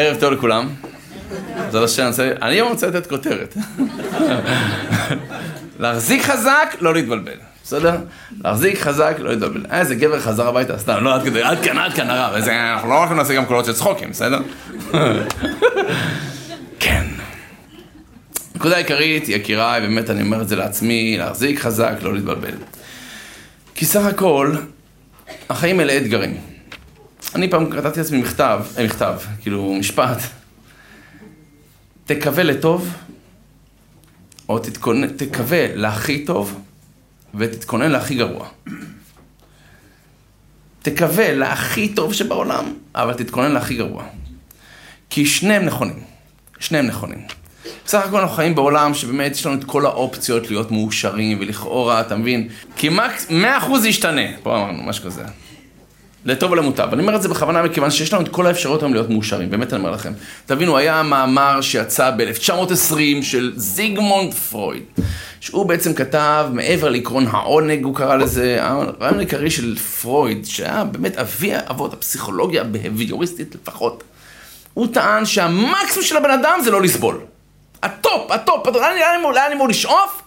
ערב טוב לכולם. זה לא שאני רוצה, אני היום רוצה לתת כותרת. להחזיק חזק, לא להתבלבל. בסדר? להחזיק חזק, לא להתבלבל. איזה גבר חזר הביתה, סתם, לא עד כדי, עד כאן, עד כאן הרב. אנחנו לא הולכים לעשות גם קולות של צחוקים, בסדר? כן. נקודה עיקרית, יקיריי, באמת אני אומר את זה לעצמי, להחזיק חזק, לא להתבלבל. כי סך הכל, החיים מלא אתגרים. אני פעם כתבתי לעצמי מכתב, אה, מכתב, כאילו משפט. תקווה לטוב, או תתכונן, תקווה להכי טוב, ותתכונן להכי גרוע. תקווה להכי טוב שבעולם, אבל תתכונן להכי גרוע. כי שניהם נכונים. שניהם נכונים. בסך הכל אנחנו חיים בעולם שבאמת יש לנו את כל האופציות להיות מאושרים, ולכאורה, אתה מבין? כמעט 100% זה ישתנה. פה אמרנו, משהו כזה. לטוב ולמוטב. אני אומר את זה בכוונה מכיוון שיש לנו את כל האפשרויות היום להיות מאושרים, באמת אני אומר לכם. תבינו, היה מאמר שיצא ב-1920 של זיגמונד פרויד, שהוא בעצם כתב, מעבר לעקרון העונג, הוא קרא לזה, הרעיון העיקרי של פרויד, שהיה באמת אבי אבות הפסיכולוגיה הבהביוריסטית לפחות, הוא טען שהמקסימום של הבן אדם זה לא לסבול. ה top, ה top, לאן אמור לשאוף?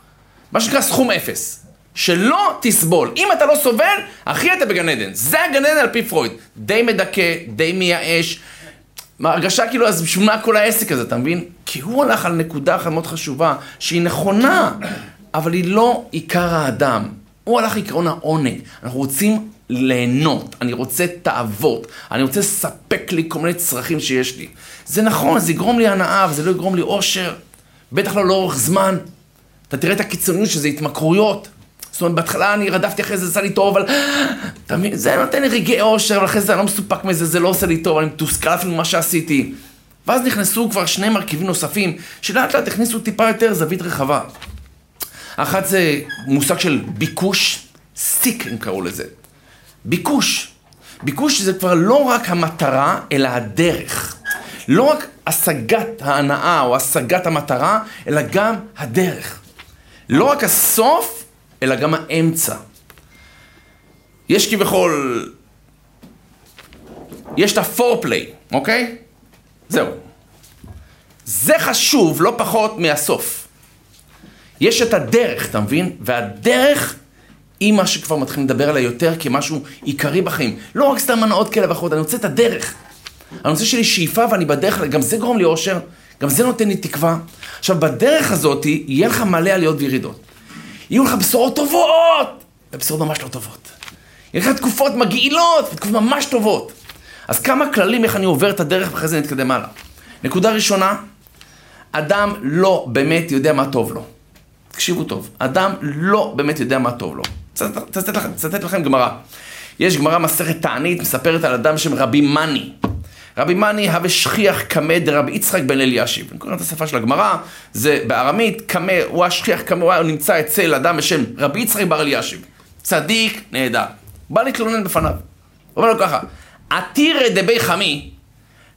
מה שנקרא סכום אפס. שלא תסבול. אם אתה לא סובל, אחי אתה בגן עדן. זה הגן עדן על פי פרויד. די מדכא, די מייאש. הרגשה כאילו, אז בשביל מה כל העסק הזה, אתה מבין? כי הוא הלך על נקודה אחת מאוד חשובה, שהיא נכונה, אבל היא לא עיקר האדם. הוא הלך לעקרון העונג. אנחנו רוצים ליהנות, אני רוצה תאוות, אני רוצה לספק לי כל מיני צרכים שיש לי. זה נכון, זה יגרום לי הנאה, אבל זה לא יגרום לי אושר. בטח לא לאורך זמן. אתה תראה את הקיצוניות שזה התמכרויות. זאת אומרת, בהתחלה אני רדפתי אחרי זה, זה עשה לי טוב, אבל... אתה זה נותן לי רגעי אושר, ואחרי זה אני לא מסופק מזה, זה לא עושה לי טוב, אני מתוסכל אפילו ממה שעשיתי. ואז נכנסו כבר שני מרכיבים נוספים, שלאט לאט הכניסו טיפה יותר זווית רחבה. אחת זה מושג של ביקוש, סיק הם קראו לזה. ביקוש. ביקוש זה כבר לא רק המטרה, אלא הדרך. לא רק השגת ההנאה או השגת המטרה, אלא גם הדרך. לא רק הסוף, אלא גם האמצע. יש כביכול, יש את הפורפליי, אוקיי? זהו. זה חשוב לא פחות מהסוף. יש את הדרך, אתה מבין? והדרך היא מה שכבר מתחילים לדבר עליה יותר כמשהו עיקרי בחיים. לא רק סתם הנאות כאלה ואחרות, אני רוצה את הדרך. רוצה שלי שאיפה ואני בדרך, גם זה גורם לי אושר, גם זה נותן לי תקווה. עכשיו, בדרך הזאת יהיה לך מלא עליות וירידות. יהיו לך בשורות טובות, ובשורות ממש לא טובות. יהיו לך תקופות מגעילות, ותקופות ממש טובות. אז כמה כללים איך אני עובר את הדרך ואחרי זה נתקדם הלאה. נקודה ראשונה, אדם לא באמת יודע מה טוב לו. תקשיבו טוב, אדם לא באמת יודע מה טוב לו. אצטט לכם גמרא. יש גמרא מסכת תענית, מספרת על אדם בשם רבי מאני. רבי מאני הווה שכיח קמא דרבי יצחק בן אלישיב. אני קורא את השפה של הגמרא, זה בארמית, קמא, הוא השכיח קמא, הוא נמצא אצל אדם בשם רבי יצחק בר אלישיב. צדיק, נהדר. בא להתלונן בפניו. אומר לו ככה, עתירא דבי חמי,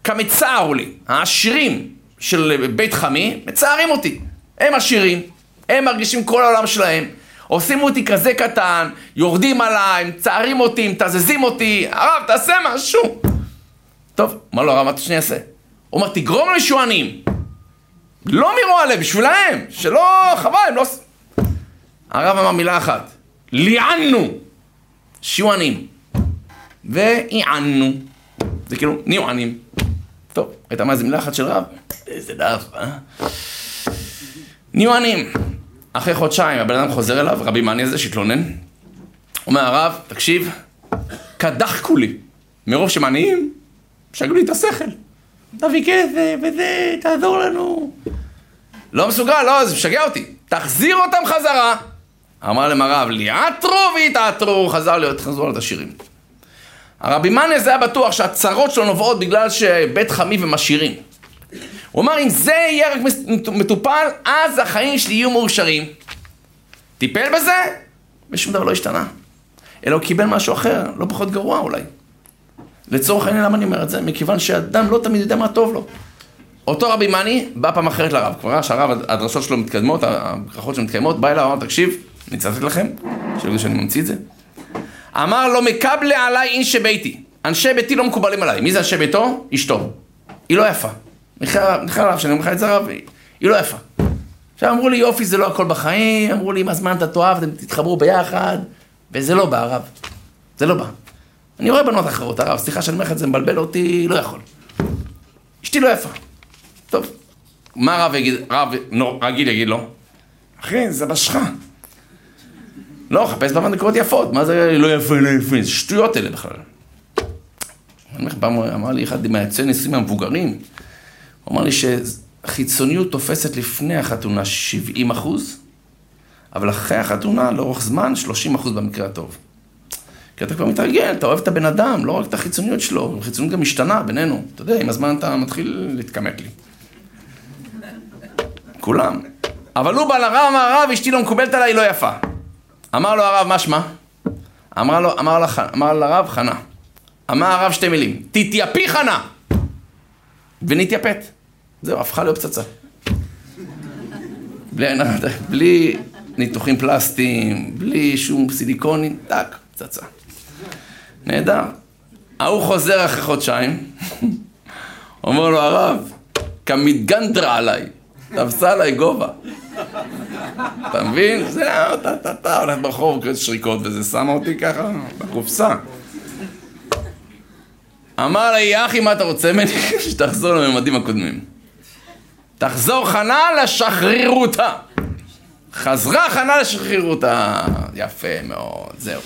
כמצערו לי, העשירים של בית חמי, מצערים אותי. הם עשירים, הם מרגישים כל העולם שלהם. עושים אותי כזה קטן, יורדים עליי, מצערים אותי, מתזזים אותי, הרב, תעשה משהו. טוב, לא הרב, מה אתה שאני אעשה? הוא אומר, תגרום עניים. לא מרוע לב, בשבילהם, שלא, חבל, הם לא... הרב אמר מילה אחת, ליענו, שיהיו עניים. ועיענו, זה כאילו, נהיו עניים. טוב, הייתה מה זה מילה אחת של רב? איזה דף, אה? נהיו עניים. אחרי חודשיים הבן אדם חוזר אליו, רבי מאני הזה שהתלונן. אומר הרב, תקשיב, קדחקו לי. מרוב שהם שגו לי את השכל. תביא כסף וזה, תעזור לנו. לא מסוגל, לא, זה משגע אותי. תחזיר אותם חזרה. אמר להם הרב, ליעטרו ויתעטרו, חזר להיות, חזרו את השירים. הרבי מניה היה בטוח שהצרות שלו נובעות בגלל שבית חמי ומשאירים. הוא אמר, אם זה יהיה רק מטופל, אז החיים שלי יהיו מאושרים. טיפל בזה, ושום דבר לא השתנה. אלא הוא קיבל משהו אחר, לא פחות גרוע אולי. לצורך העניין, למה אני אומר את זה? מכיוון שאדם לא תמיד יודע מה טוב לו. אותו רבי מאני בא פעם אחרת לרב, כבר ראה שהרב, הדרשות שלו מתקדמות, הברכות שלו מתקיימות, בא אליו, אמר, תקשיב, אני אצטט לכם, שלא ידעו שאני ממציא את זה. אמר לו, מקבלה עליי אינשי ביתי. אנשי ביתי לא מקובלים עליי. מי זה אנשי ביתו? אשתו. היא לא יפה. נכנע הרב, שאני אומר לך את זה הרב, היא לא יפה. עכשיו אמרו לי, יופי זה לא הכל בחיים, אמרו לי, עם הזמן אתה תאהב, אתם תתחברו ביחד, וזה לא בא, הרב. זה לא בא. אני רואה בנות אחרות, הרב, סליחה שאני אומר לך את זה, מבלבל אותי, לא יכול. אשתי לא יפה. טוב, מה רב יגיד, רב נו, רגיל יגיד לו? אחי, זה בשך. לא, חפש במנקרות יפות, מה זה לא יפה, לא יפה, זה שטויות אלה בכלל. אני אומר לך, פעם אמר לי אחד מהיועצי נישואים המבוגרים, הוא אמר לי שחיצוניות תופסת לפני החתונה 70 אחוז, אבל אחרי החתונה, לאורך זמן, 30 אחוז במקרה הטוב. כי אתה כבר מתרגל, אתה אוהב את הבן אדם, לא רק את החיצוניות שלו, החיצוניות גם משתנה בינינו. אתה יודע, עם הזמן אתה מתחיל להתקמק לי. כולם. אבל הוא בא לרב, אמר הרב, אשתי לא מקובלת עליי, לא יפה. אמר לו הרב, מה שמה? אמר לו, אמר, לח, אמר לרב, חנה. אמר הרב שתי מילים, תתייפי חנה! ונתייפט. זהו, הפכה להיות פצצה. בלי, בלי ניתוחים פלסטיים, בלי שום סיליקונים, טאק, פצצה. נהדר. ההוא חוזר אחרי חודשיים, אומר לו הרב, כמתגנדרה עליי, תפסה עליי גובה. אתה מבין? זהו, טה טה טה, הולך ברחוב, שריקות וזה, שמה אותי ככה בקופסה. אמר לה, אחי, מה אתה רוצה ממני? שתחזור לממדים הקודמים. תחזור חנה לשחררותה. חזרה חנה לשחררותה. יפה מאוד, זהו.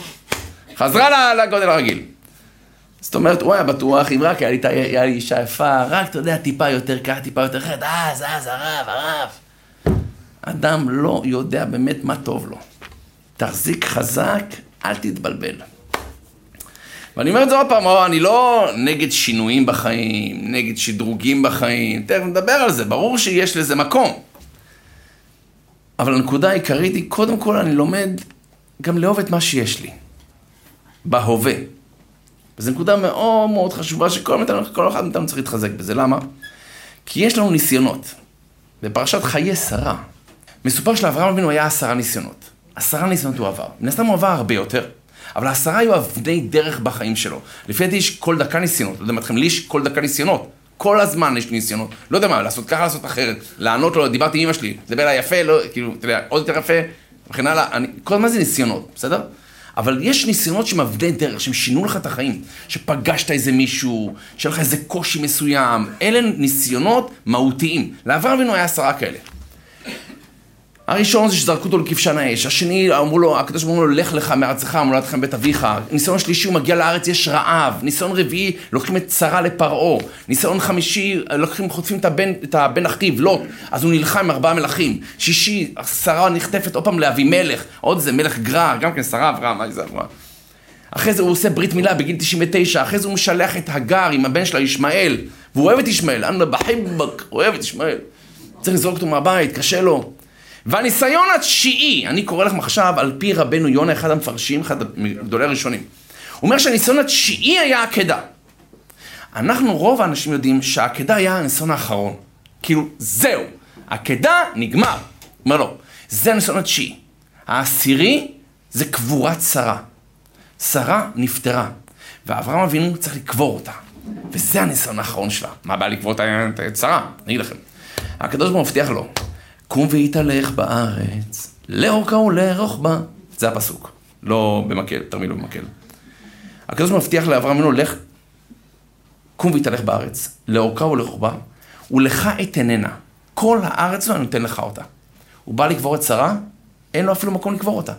חזרה לגודל הרגיל. זאת אומרת, הוא היה בטוח, אם רק היה לי, אישה יפה, רק, אתה יודע, טיפה יותר ככה, טיפה יותר חד, אז, אז, הרב, הרב. אדם לא יודע באמת מה טוב לו. תחזיק חזק, אל תתבלבל. ואני אומר את זה עוד פעם, אני לא נגד שינויים בחיים, נגד שדרוגים בחיים, תכף נדבר על זה, ברור שיש לזה מקום. אבל הנקודה העיקרית היא, קודם כל אני לומד גם לאהוב את מה שיש לי, בהווה. וזו נקודה מאוד מאוד חשובה שכל כל אחד מאיתנו צריך להתחזק בזה. למה? כי יש לנו ניסיונות. בפרשת חיי שרה, מסופר שלאברהם אבינו היה עשרה ניסיונות. עשרה ניסיונות הוא עבר. מן הסתם הוא עבר הרבה יותר, אבל העשרה היו אבני דרך בחיים שלו. לפי דעתי יש כל דקה ניסיונות. לא יודע מה אתכם, לי יש כל דקה ניסיונות. כל הזמן יש לי ניסיונות. לא יודע מה, לעשות ככה, לעשות אחרת. לענות לו, דיברתי עם אמא שלי, לדבר אליי יפה, לא, כאילו, אתה יודע, עוד יותר יפה, וכן הלאה. אני, כל הזמן זה ניסיונות, בסדר? אבל יש ניסיונות שהם אבני דרך, שהם שינו לך את החיים. שפגשת איזה מישהו, שהיה לך איזה קושי מסוים. אלה ניסיונות מהותיים. לאברהם אבינו היה עשרה כאלה. הראשון זה שזרקו אותו לכבשן האש, השני אמרו לו, הקדוש ברוך הוא לו, לך לך מארצך, מולדתכם בית אביך. ניסיון שלישי, הוא מגיע לארץ, יש רעב. ניסיון רביעי, לוקחים את שרה לפרעה. ניסיון חמישי, לוקחים, חוטפים את הבן, את הבן אחיו, לוט, אז הוא נלחם עם ארבעה מלכים. שישי, שרה נחטפת עוד פעם לאבימלך, עוד איזה מלך גרר, גם כן שרה עברה, מה זה עברה? אחרי זה הוא עושה ברית מילה בגיל 99, אחרי זה הוא משלח את הגר עם הבן שלה, ישמעאל, והוא אוהב את ישמעאל, אנא בחיבק, אוהב את ישמעאל. צריך לזרוק אותו מהבית, קשה לו. והניסיון התשיעי, אני קורא לכם עכשיו על פי רבנו יונה, אחד המפרשים, אחד מגדולי הראשונים. הוא אומר שהניסיון התשיעי היה עקדה. אנחנו, רוב האנשים יודעים שהעקדה היה הניסיון האחרון. כאילו, זהו, עקדה נגמר. אומר לו, זה הניסיון התשיעי. העשירי זה קבורת שרה. שרה נפטרה, ואברהם אבינו צריך לקבור אותה. וזה הניסיון האחרון שלה. מה בא לקבור את שרה? אני אגיד לכם. הקדוש ברוך הוא מבטיח לו, קום והתהלך בארץ, לאורכה ולרוחבה. זה הפסוק, לא במקל, תרמיל לא במקל. הקדוש מבטיח לאברהם אבינו, לך, קום והתהלך בארץ, לאורכה ולרוחבה, ולך אתננה. כל הארץ זו אני נותן לך אותה. הוא בא לקבור את שרה, אין לו אפילו מקום לקבור אותה.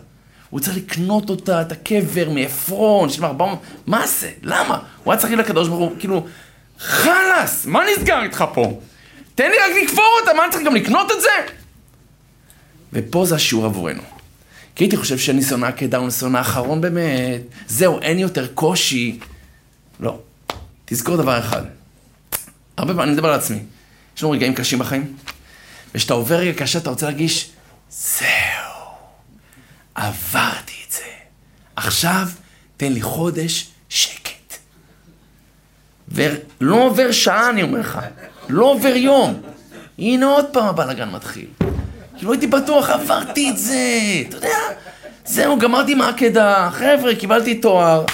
הוא צריך לקנות אותה, את הקבר מעפרון, של 400, מה זה? למה? הוא היה צריך להגיד לקדוש ברוך הוא, כאילו, חלאס, מה נסגר איתך פה? תן לי רק לקבור אותה, מה אני צריך גם לקנות את זה? ופה זה השיעור עבורנו. כי הייתי חושב שניסיון העקדה הוא ניסיון האחרון באמת, זהו, אין יותר קושי. לא. תזכור דבר אחד. הרבה פעמים, אני מדבר על עצמי. יש לנו רגעים קשים בחיים, וכשאתה עובר רגע קשה, אתה רוצה להרגיש, זהו, עברתי את זה. עכשיו, תן לי חודש שקט. ולא עובר שעה, אני אומר לך. לא עובר יום. הנה עוד פעם הבלאגן מתחיל. כאילו הייתי בטוח, עברתי את זה, אתה יודע, זהו, גמרתי מהעקדה, חבר'ה, קיבלתי תואר.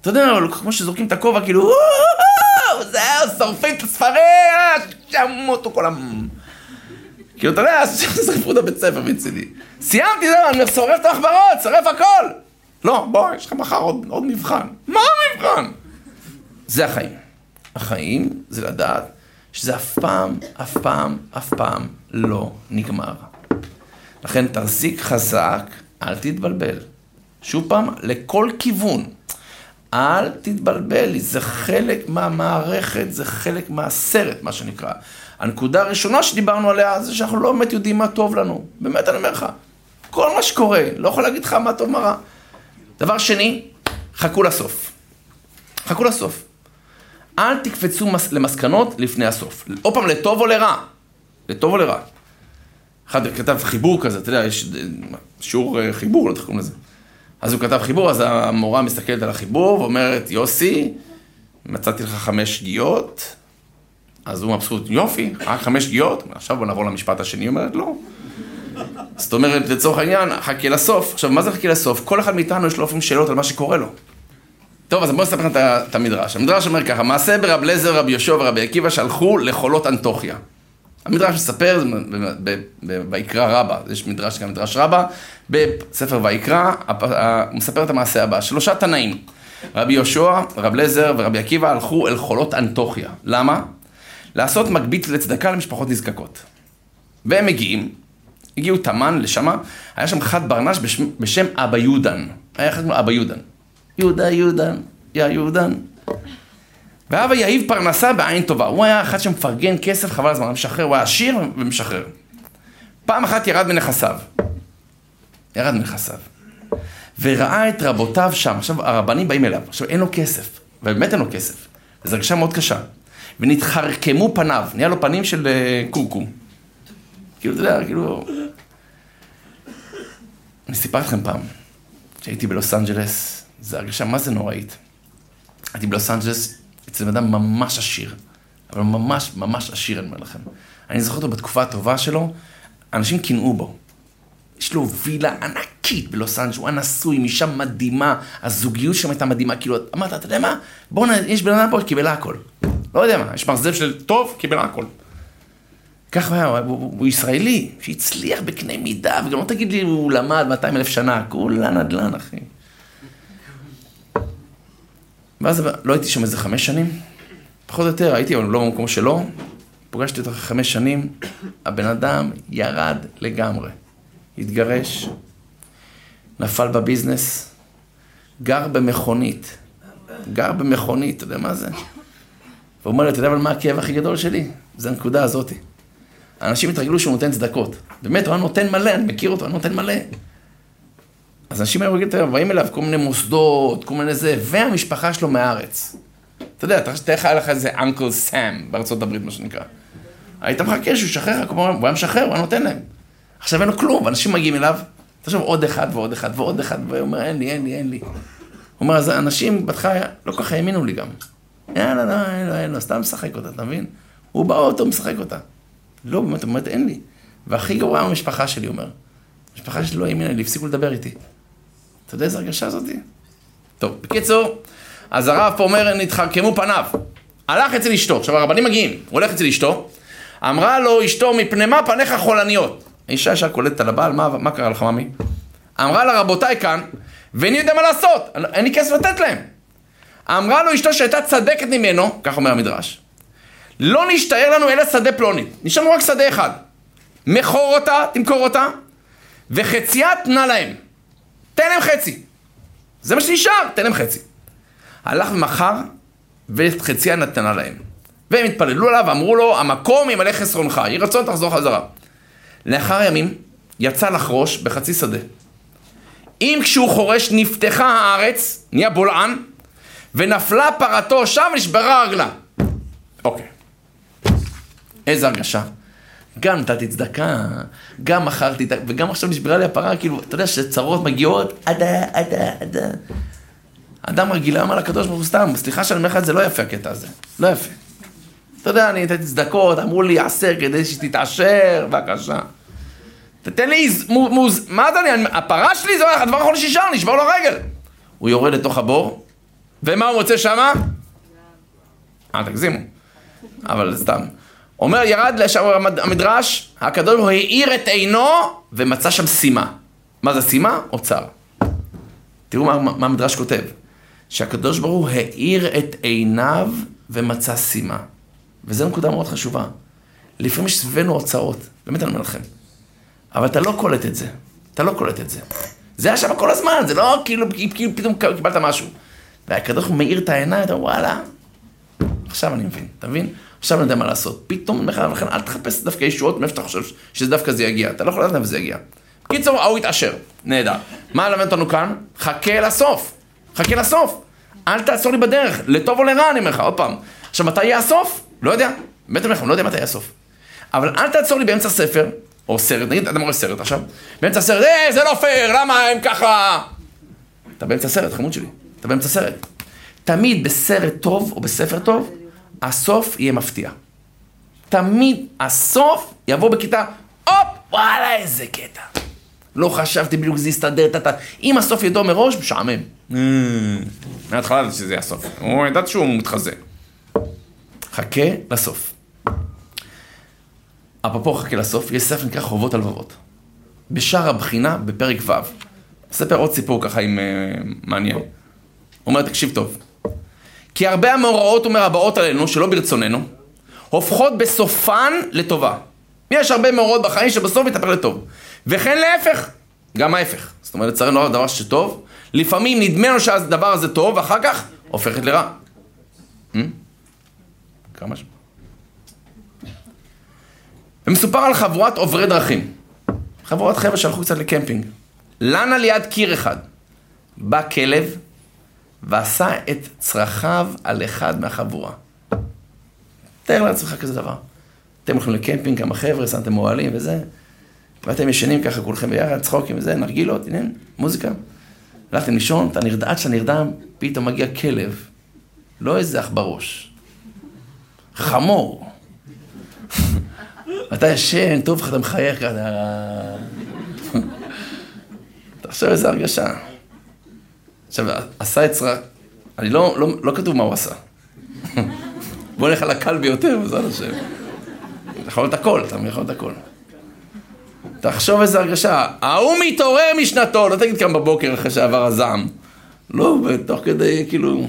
אתה יודע, כמו שזורקים את הכובע, כאילו, זהו, שורפים את הספרים, שמותו כל המ... כאילו, אתה יודע, שרפו את הבית ספר מצידי. סיימתי, זהו, אני שורף את המחברות, שורף הכל. לא, בוא, יש לך מחר עוד, עוד מבחן. מה המבחן? זה החיים. החיים זה לדעת שזה אף פעם, אף פעם, אף פעם לא נגמר. לכן תחזיק חזק, אל תתבלבל. שוב פעם, לכל כיוון. אל תתבלבל, זה חלק מהמערכת, זה חלק מהסרט, מה שנקרא. הנקודה הראשונה שדיברנו עליה זה שאנחנו לא באמת יודעים מה טוב לנו. באמת, אני אומר לך, כל מה שקורה, לא יכול להגיד לך מה טוב, מה רע. דבר שני, חכו לסוף. חכו לסוף. אל תקפצו למסקנות לפני הסוף. עוד פעם, לטוב או לרע. לטוב או לרע. אחד כתב חיבור כזה, אתה יודע, יש שיעור אה, חיבור, לא קוראים לזה. אז הוא כתב חיבור, אז המורה מסתכלת על החיבור ואומרת, יוסי, מצאתי לך חמש שגיאות, אז הוא מבסוט, יופי, רק חמש שגיאות, עכשיו בוא נעבור למשפט השני, אומרת, לא. זאת אומרת, לצורך העניין, חכה לסוף. עכשיו, מה זה חכה לסוף? כל אחד מאיתנו יש לו לפעמים שאלות על מה שקורה לו. טוב, אז בואו נספר לכם את המדרש. המדרש אומר ככה, מעשה ברב לזר, רבי יהושע ורבי עקיבא שהלכו לחולות אנטוכיה. המדרש מספר, ויקרא רבה, יש מדרש, גם מדרש רבה, בספר ויקרא, הוא מספר את המעשה הבא. שלושה תנאים, רבי יהושע, רב לזר ורבי עקיבא הלכו אל חולות אנטוכיה. למה? לעשות מגבית לצדקה למשפחות נזקקות. והם מגיעים, הגיעו תמן לשמה, היה שם חד ברנש בשם, אבא יהודן. היה אחד אבא יהודן. יהודה יהודן, יא יהודן. ואבא יהיב פרנסה בעין טובה. הוא היה אחד שמפרגן כסף, חבל הזמן, משחרר, הוא היה עשיר ומשחרר. פעם אחת ירד מנכסיו. ירד מנכסיו. וראה את רבותיו שם. עכשיו, הרבנים באים אליו. עכשיו, אין לו כסף. ובאמת אין לו כסף. וזו הרגשה מאוד קשה. ונתכרכמו פניו. נהיה לו פנים של אה, כורכום. כאילו, אתה יודע, כאילו... אני סיפרתי לכם פעם, כשהייתי בלוס אנג'לס, זו הרגשה מה זה נוראית. הייתי בלוס אנג'לס אצל בן אדם ממש עשיר, אבל ממש ממש עשיר, אני אומר לכם. אני זוכר אותו בתקופה הטובה שלו, אנשים קינאו בו. יש לו וילה ענקית בלוס אנג'לס, הוא היה נשוי, עם אישה מדהימה, הזוגיות שם הייתה מדהימה, כאילו, אמרת, אתה יודע מה? בוא'נה, יש בן אדם פה שקיבל הכל. לא יודע מה, יש מרזב של טוב, קיבל הכל. ככה היה, הוא, הוא, הוא ישראלי, שהצליח בקנה מידה, וגם לא תגיד לי, הוא למד 200 אלף שנה, כולה נדל"ן, אחי. ואז לא הייתי שם איזה חמש שנים, פחות או יותר, הייתי אבל לא במקום שלו, פוגשתי אותו אחרי חמש שנים, הבן אדם ירד לגמרי, התגרש, נפל בביזנס, גר במכונית, גר במכונית, אתה יודע מה זה? והוא אומר לי, אתה יודע אבל מה הכאב הכי גדול שלי? זה הנקודה הזאתי. אנשים התרגלו שהוא נותן צדקות. באמת, הוא היה נותן מלא, אני מכיר אותו, הוא נותן מלא. אז אנשים היו רגילים, באים אליו כל מיני מוסדות, כל מיני זה, והמשפחה שלו מהארץ. אתה יודע, תאר לך, היה לך איזה אנקל סאם בארצות הברית, מה שנקרא. היית מחכה שהוא ישחרר הוא היה משחרר, הוא היה נותן להם. עכשיו אין לו כלום, ואנשים מגיעים אליו, תחשוב עוד אחד ועוד אחד ועוד אחד, והוא אומר, אין לי, אין לי, אין לי. הוא אומר, אז אנשים בהתחלה לא כל כך האמינו לי גם. יאללה, לא, אין לו, אין לו, סתם משחק אותה, אתה מבין? הוא באוטו, משחק אותה. לא, באמת, באמת אין לי. והכי גרוע המשפחה שלי, אומר. המשפחה שלי לא האמינה לי, הפסיקו לדבר איתי. אתה יודע איזה הרגשה זאתי? טוב, בקיצור, אז הרב פה אומר, נתחרקמו פניו. הלך אצל אשתו, עכשיו הרבנים מגיעים, הוא הולך אצל אשתו, אמרה לו אשתו, מפני מה פניך חולניות? האישה ישר קולטת על הבעל, מה, מה קרה לך, ממי? אמרה לה, רבותיי כאן, ואיני יודע מה לעשות, אין לי כסף לתת להם. אמרה לו אשתו שהייתה צדקת ממנו, כך אומר המדרש, לא נשתער לנו אלא שדה פלונית, נשאר לנו רק שדה אחד. מכור אותה, תמכור אותה, וחציה תנה להם. תן להם חצי. זה מה שנשאר, תן להם חצי. הלך ומכר, ואת חציה נתנה להם. והם התפללו עליו ואמרו לו, המקום ימלא חסרונך, יהי רצון תחזור חזרה. לאחר ימים, יצא לחרוש בחצי שדה. אם כשהוא חורש נפתחה הארץ, נהיה בולען, ונפלה פרתו שם ונשברה רגלה. אוקיי. איזה הרגשה. גם נתתי צדקה, גם מכרתי, וגם עכשיו נשברה לי הפרה, כאילו, אתה יודע שצרות מגיעות, עדה, עדה, עדה. אדם רגיל אמר לקדוש ברוך הוא סתם, סליחה שאני אומר לך את זה, לא יפה הקטע הזה, לא יפה. אתה יודע, אני נתתי צדקות, אמרו לי, עשר כדי שתתעשר, בבקשה. תתן לי מוז... מה זה אני... הפרה שלי זה הדבר האחרון שנשאר, נשבר לו רגל. הוא יורד לתוך הבור, ומה הוא מוצא שמה? אל תגזימו. אבל סתם. אומר, ירד לשם המדרש, הקדוש ברוך הוא האיר את עינו ומצא שם סימה. מה זה סימה? אוצר. תראו מה, מה המדרש כותב. שהקדוש ברוך הוא האיר את עיניו ומצא סימה. וזו נקודה מאוד חשובה. לפעמים יש סביבנו הוצאות, באמת אני אומר לכם. אבל אתה לא קולט את זה. אתה לא קולט את זה. זה היה שם כל הזמן, זה לא כאילו, כאילו פתאום קיבלת משהו. והקדוש ברוך הוא מאיר את העיניים, אתה אומר, וואלה, עכשיו אני מבין, אתה מבין? עכשיו אני יודע מה לעשות. פתאום, לכן אל תחפש דווקא ישועות מאיפה שאתה חושב שזה דווקא זה יגיע. אתה לא יכול לדעת איפה זה יגיע. קיצור, ההוא התעשר. נהדר. מה למד אותנו כאן? חכה לסוף. חכה לסוף. אל תעצור לי בדרך, לטוב או לרע, אני אומר לך, עוד פעם. עכשיו, מתי יהיה הסוף? לא יודע. באמת אומר לך, לא יודע מתי יהיה הסוף. אבל אל תעצור לי באמצע ספר, או סרט, נגיד, אתה רואה סרט עכשיו, באמצע סרט, אה, זה לא פייר, למה הם ככה... אתה באמצע סרט, חמוד שלי, אתה באמצע סרט. תמיד בסרט טוב, או בספר טוב, הסוף יהיה מפתיע. תמיד הסוף יבוא בכיתה, הופ, וואלה, איזה קטע. לא חשבתי בדיוק שזה יסתדר, טאטה. אם הסוף ידוע מראש, משעמם. Mm. מההתחלה ידעתי שזה יהיה הסוף. הוא ידעת שהוא מתחזה. חכה לסוף. אפרופו חכה לסוף, יש ספר נקרא חובות הלבבות. בשער הבחינה, בפרק ו'. ספר עוד סיפור ככה עם uh, מעניין. הוא אומר, תקשיב טוב. כי הרבה המאורעות ומרבעות עלינו, שלא ברצוננו, הופכות בסופן לטובה. יש הרבה מאורעות בחיים שבסוף יתהפך לטוב. וכן להפך, גם ההפך. זאת אומרת, לצערנו הרב דבר שטוב, לפעמים נדמה לנו שהדבר הזה טוב, ואחר כך הופכת לרע. Hmm? כמה ש... ומסופר על חבורת עוברי דרכים. חבורת חבר'ה שהלכו קצת לקמפינג. לנה ליד קיר אחד. בא כלב ועשה את צרכיו על אחד מהחבורה. תאר לעצמך כזה דבר. אתם הולכים לקמפינג, כמה חבר'ה, שמתם אוהלים וזה, ואתם ישנים ככה כולכם ביחד, צחוקים וזה, נרגילות, הנה, מוזיקה. הלכתם לישון, אתה נרדם, עד שאתה נרדם, פתאום מגיע כלב. לא איזה אח בראש. חמור. אתה ישן, טוב לך, אתה מחייך כזה. תחשוב איזה הרגשה. עכשיו, עשה את צרה, אני לא, לא, לא כתוב מה הוא עשה. בוא נלך על הקל ביותר, בעזרת השם. אתה יכול את הכל, אתה יכול את הכל. תחשוב איזה הרגשה, ההוא מתעורר משנתו, לא תגיד קם בבוקר אחרי שעבר הזעם. לא, ותוך כדי, כאילו,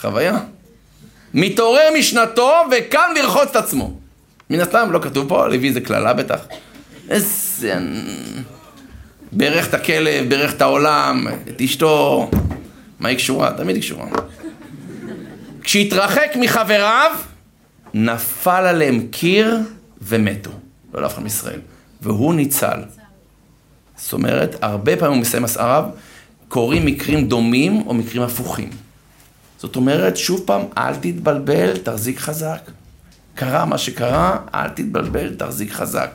חוויה. מתעורר משנתו וקם לרחוץ את עצמו. מן הסתם, לא כתוב פה, לביא זה קללה בטח. איזה... בירך את הכלב, בירך את העולם, את אשתו. מה היא קשורה? תמיד היא קשורה. כשהתרחק מחבריו, נפל עליהם קיר ומתו. לא לאף אחד מישראל. והוא ניצל. זאת אומרת, הרבה פעמים הוא מסיים מסעריו, קורים מקרים דומים או מקרים הפוכים. זאת אומרת, שוב פעם, אל תתבלבל, תחזיק חזק. קרה מה שקרה, אל תתבלבל, תחזיק חזק.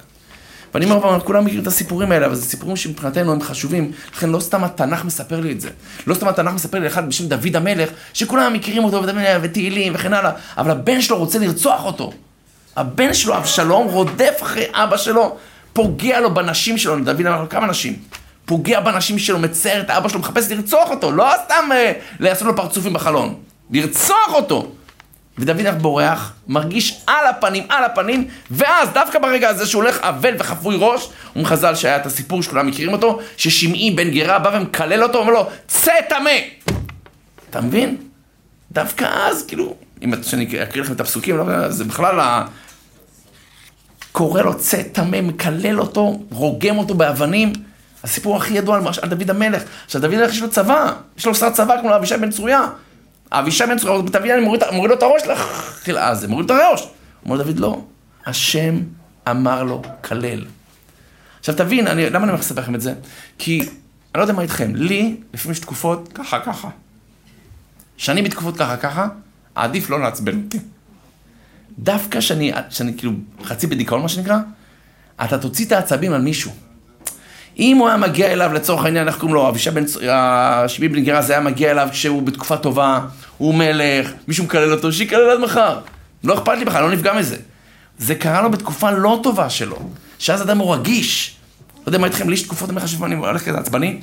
ואני אומר פעם, כולם מכירים את הסיפורים האלה, אבל זה סיפורים שמבחינתנו הם חשובים, לכן לא סתם התנ"ך מספר לי את זה. לא סתם התנ"ך מספר לי אחד בשם דוד המלך, שכולם מכירים אותו, ותהילים וכן הלאה, אבל הבן שלו רוצה לרצוח אותו. הבן שלו, אבשלום, רודף אחרי אבא שלו, פוגע לו בנשים שלו, דוד אמר לו כמה נשים, פוגע בנשים שלו, מצייר את האבא שלו, מחפש לרצוח אותו, לא סתם אה, לעשות לו פרצופים בחלון, לרצוח אותו. ודוד הולך בורח, מרגיש על הפנים, על הפנים, ואז דווקא ברגע הזה שהוא הולך אבל וחפוי ראש, הוא מחז"ל שהיה את הסיפור שכולם מכירים אותו, ששמעי בן גרה בא ומקלל אותו, אומר לו, צא טמא! אתה מבין? דווקא אז, כאילו, אם אני אקריא לכם את הפסוקים, לא, זה בכלל קורא לו צא טמא, מקלל אותו, רוגם אותו באבנים. הסיפור הכי ידוע על דוד המלך. עכשיו, דוד המלך יש לו צבא, יש לו שר צבא כמו אבישי בן צרויה. אבישי בן צרויה, תביא, אני מוריד, מוריד לו את הראש, אז זה מוריד את הראש. אומר דוד, לא, השם אמר לו, כלל. עכשיו תבין, אני, למה אני הולך לכם את זה? כי, אני לא יודע מה איתכם, לי, לפעמים יש תקופות ככה ככה. כשאני בתקופות ככה ככה, עדיף לא לעצבן אותי. דווקא שאני, שאני כאילו חצי בדיכאון, מה שנקרא, אתה תוציא את העצבים על מישהו. אם הוא היה מגיע אליו, לצורך העניין, איך קוראים לו, אבישי בן, השמי בן גרז היה מגיע אליו כשהוא בתקופה טובה, הוא מלך, מישהו מקלל אותו, שיקלל עד מחר. לא אכפת לי בכלל, לא נפגע מזה. זה קרה לו בתקופה לא טובה שלו, שאז אדם הוא רגיש. לא יודע מה איתכם, לי יש תקופות, אני אומר לך שאני הולך כזה עצבני,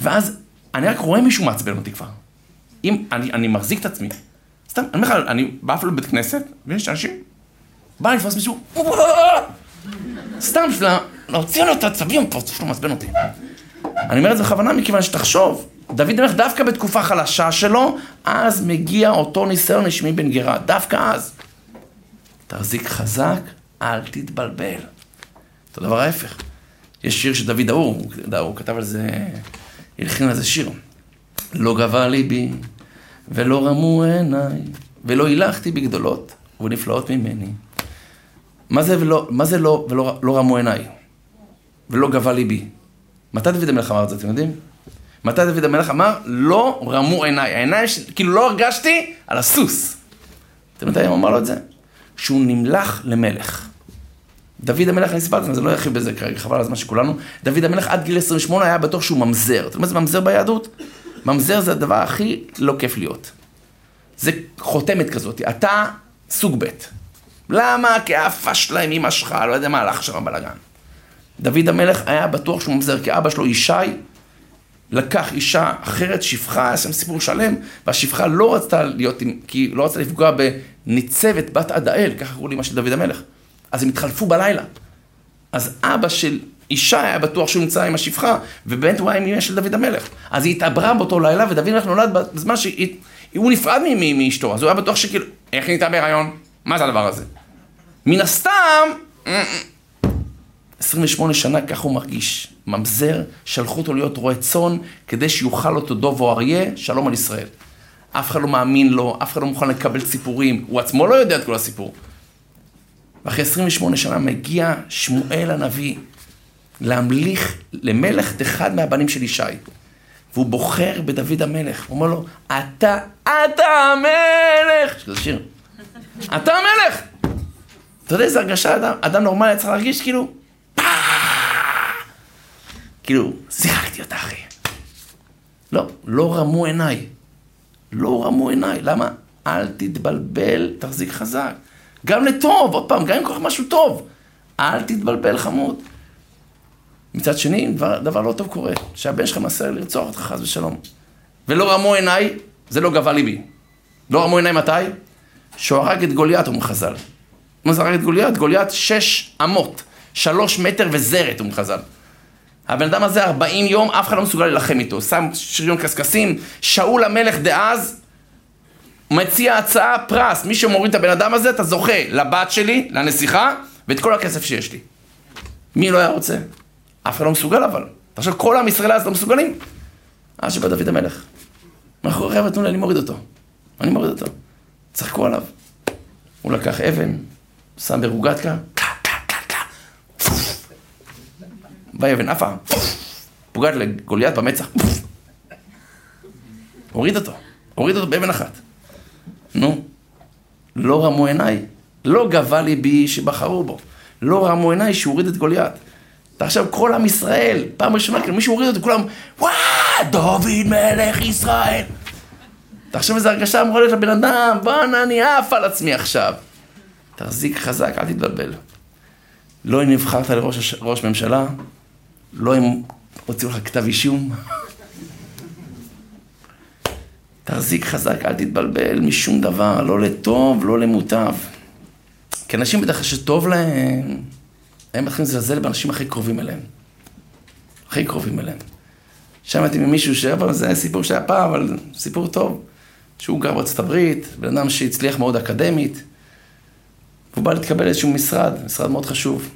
ואז אני רק רואה מישהו מעצבן אותי כבר. אם, אני, אני מחזיק את עצמי. סתם, אני אומר לך, אני בא אפילו לבית כנסת, ויש אנשים, בא לתפוס מישהו, סתם בשביל להוציא לו את העצבים פה, זה מעצבן אותי. אני אומר את זה בכוונה מכיוון שתחשוב, דוד המלך דווקא בתקופה חלשה שלו, אז מגיע אותו ניסיון לשמי בן גרה, דווקא אז. תחזיק חזק, אל תתבלבל. אותו דבר ההפך. יש שיר של דוד האור, הוא כתב על זה, הלחין על זה שיר. לא גבה ליבי, ולא רמו עיניי, ולא הילכתי בגדולות ונפלאות ממני. מה זה, ולא, מה זה לא, ולא לא רמו עיניי? ולא גבה ליבי? מתי דוד המלך אמר את זה, אתם יודעים? מתי דוד המלך אמר, לא רמו עיניי. העיניים, כאילו לא הרגשתי על הסוס. אתם יודעים, הוא אמר לו את זה? שהוא נמלך למלך. דוד המלך, אני סיפרתי, זה לא ירחיב בזה כרגע, חבל על הזמן של כולנו. דוד המלך עד גיל 28 היה בטוח שהוא ממזר. אתה יודע מה זה ממזר ביהדות? ממזר זה הדבר הכי לא כיף להיות. זה חותמת כזאת, אתה סוג ב'. למה? כי האפה שלהם, אמא שלך, לא יודע מה הלך שם בלאגן. דוד המלך היה בטוח שהוא ממזר, כי אבא שלו ישי לקח אישה אחרת, שפחה, היה שם סיפור שלם, והשפחה לא רצתה להיות, כי לא רצתה לפגוע בניצבת בת עדאל, ככה קראו לאמא של דוד המלך. אז הם התחלפו בלילה. אז אבא של אישה היה בטוח שהוא נמצא עם השפחה, ובאמת הוא היה עם אמא של דוד המלך. אז היא התעברה באותו לילה, ודוד המלך נולד בזמן שהוא נפרד מאשתו, אז הוא היה בטוח שכאילו, איך היא נהייתה בהיריון? מה זה הדבר הזה? מן הסתם, 28 שנה ככה הוא מרגיש. ממזר, שלחו אותו להיות רועה צאן, כדי שיוכל אותו דוב או אריה, שלום על ישראל. אף אחד לא מאמין לו, אף אחד לא מוכן לקבל סיפורים, הוא עצמו לא יודע את כל הסיפור. ואחרי 28 שנה מגיע שמואל הנביא להמליך למלך את אחד מהבנים של ישי. והוא בוחר בדוד המלך, הוא אומר לו, אתה, אתה המלך! שזה שיר. אתה המלך! אתה יודע איזה הרגשה אדם, אדם נורמלי צריך להרגיש כאילו, כאילו, שיחקתי אותה אחי. לא, לא רמו עיניי. לא רמו עיניי. למה? אל תתבלבל, תחזיק חזק. גם לטוב, עוד פעם, גם אם קורה משהו טוב. אל תתבלבל חמוד. מצד שני, דבר, דבר לא טוב קורה, שהבן שלך מנסה לרצוח אותך חס ושלום. ולא רמו עיניי, זה לא גבה ליבי. לא רמו עיניי מתי? שהוא הרג את גוליית, אומרים חז"ל. מה זה הרג את גוליית? גוליית שש אמות, שלוש מטר וזרת, אומרים חז"ל. הבן אדם הזה 40 יום, אף אחד לא מסוגל להילחם איתו. שם שריון קשקשים, שאול המלך דאז מציע הצעה, פרס. מי שמוריד את הבן אדם הזה, אתה זוכה לבת שלי, לנסיכה, ואת כל הכסף שיש לי. מי לא היה רוצה? אף אחד לא מסוגל אבל. אתה חושב, כל עם ישראל אז לא מסוגלים? אז שבא דוד המלך. אנחנו חבר'ה, תנו לי, אני מוריד אותו. אני מוריד אותו. צחקו עליו. הוא לקח אבן, שם ברוגטקה, באבן עפה, פוגעת לגוליית במצח, הוריד אותו, הוריד אותו באבן אחת. נו, לא רמו עיניי, לא גבה ליבי שבחרו בו, לא רמו עיניי שהוא הוריד את גוליית. ועכשיו כל עם ישראל, פעם ראשונה, כאילו מישהו הוריד אותו, כולם, וואו, דוד מלך ישראל. תחשוב איזה הרגשה אמורה להיות לבן אדם, בואנה, אני עף על עצמי עכשיו. תחזיק חזק, אל תתבלבל. לא נבחרת לראש ממשלה, לא אם הוציאו לך כתב אישום. תחזיק חזק, אל תתבלבל משום דבר, לא לטוב, לא למוטב. כי אנשים בדרך כלל שטוב להם, הם מתחילים לזלזל באנשים הכי קרובים אליהם. הכי קרובים אליהם. שמעתי ממישהו אבל זה סיפור שהיה פעם, אבל סיפור טוב. שהוא גר בארצות הברית, בן אדם שהצליח מאוד אקדמית, והוא בא להתקבל לאיזשהו משרד, משרד מאוד חשוב.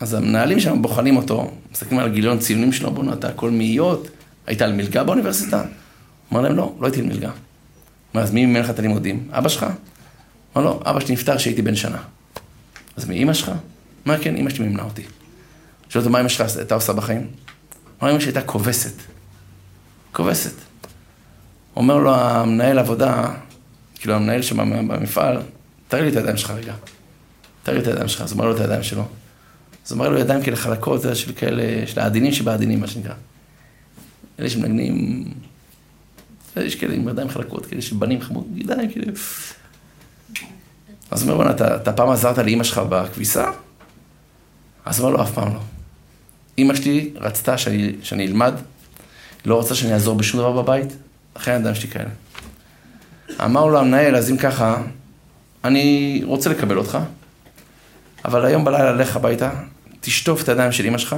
אז המנהלים שם בוחנים אותו, מסתכלים על גיליון ציונים שלו, בוא'נה, אתה הכל מאיות, היית על מלגה באוניברסיטה? אמר להם, לא, לא הייתי על מלגה. אומר, אז מי מימן לך את הלימודים? אבא שלך? אמר לו, אבא שלי נפטר כשהייתי בן שנה. אז מאמא שלך? אמר, כן, אמא שלי מימנה אותי. שואל אותו, מה אמא שלך הייתה עושה בחיים? אמר, אמא שלי הייתה כובסת. כובסת. אומר לו המנהל עבודה, כאילו המנהל שם במפעל, תראה לי את הידיים שלך רגע. תראה לי את הידיים שלך. אז הוא אומר לו את הידיים שלו. אז הוא אומר לו ידיים כאלה חלקות, זה של כאלה, של העדינים שבעדינים, מה שנקרא. אלה שמנגנים, יש כאלה עם ידיים חלקות, כאלה של בנים חמוד, ידיים כאלה. אז הוא אומר, בוא'נה, אתה, אתה פעם עזרת לאימא שלך בכביסה? אז הוא אומר לו, אף פעם לא. אימא שלי רצתה שאני, שאני אלמד, לא רצתה שאני אעזור בשום דבר בבית, אחרי הידיים שלי כאלה. אמר לו המנהל, אז אם ככה, אני רוצה לקבל אותך, אבל היום בלילה לך הביתה, תשטוף את הידיים של אמא שלך,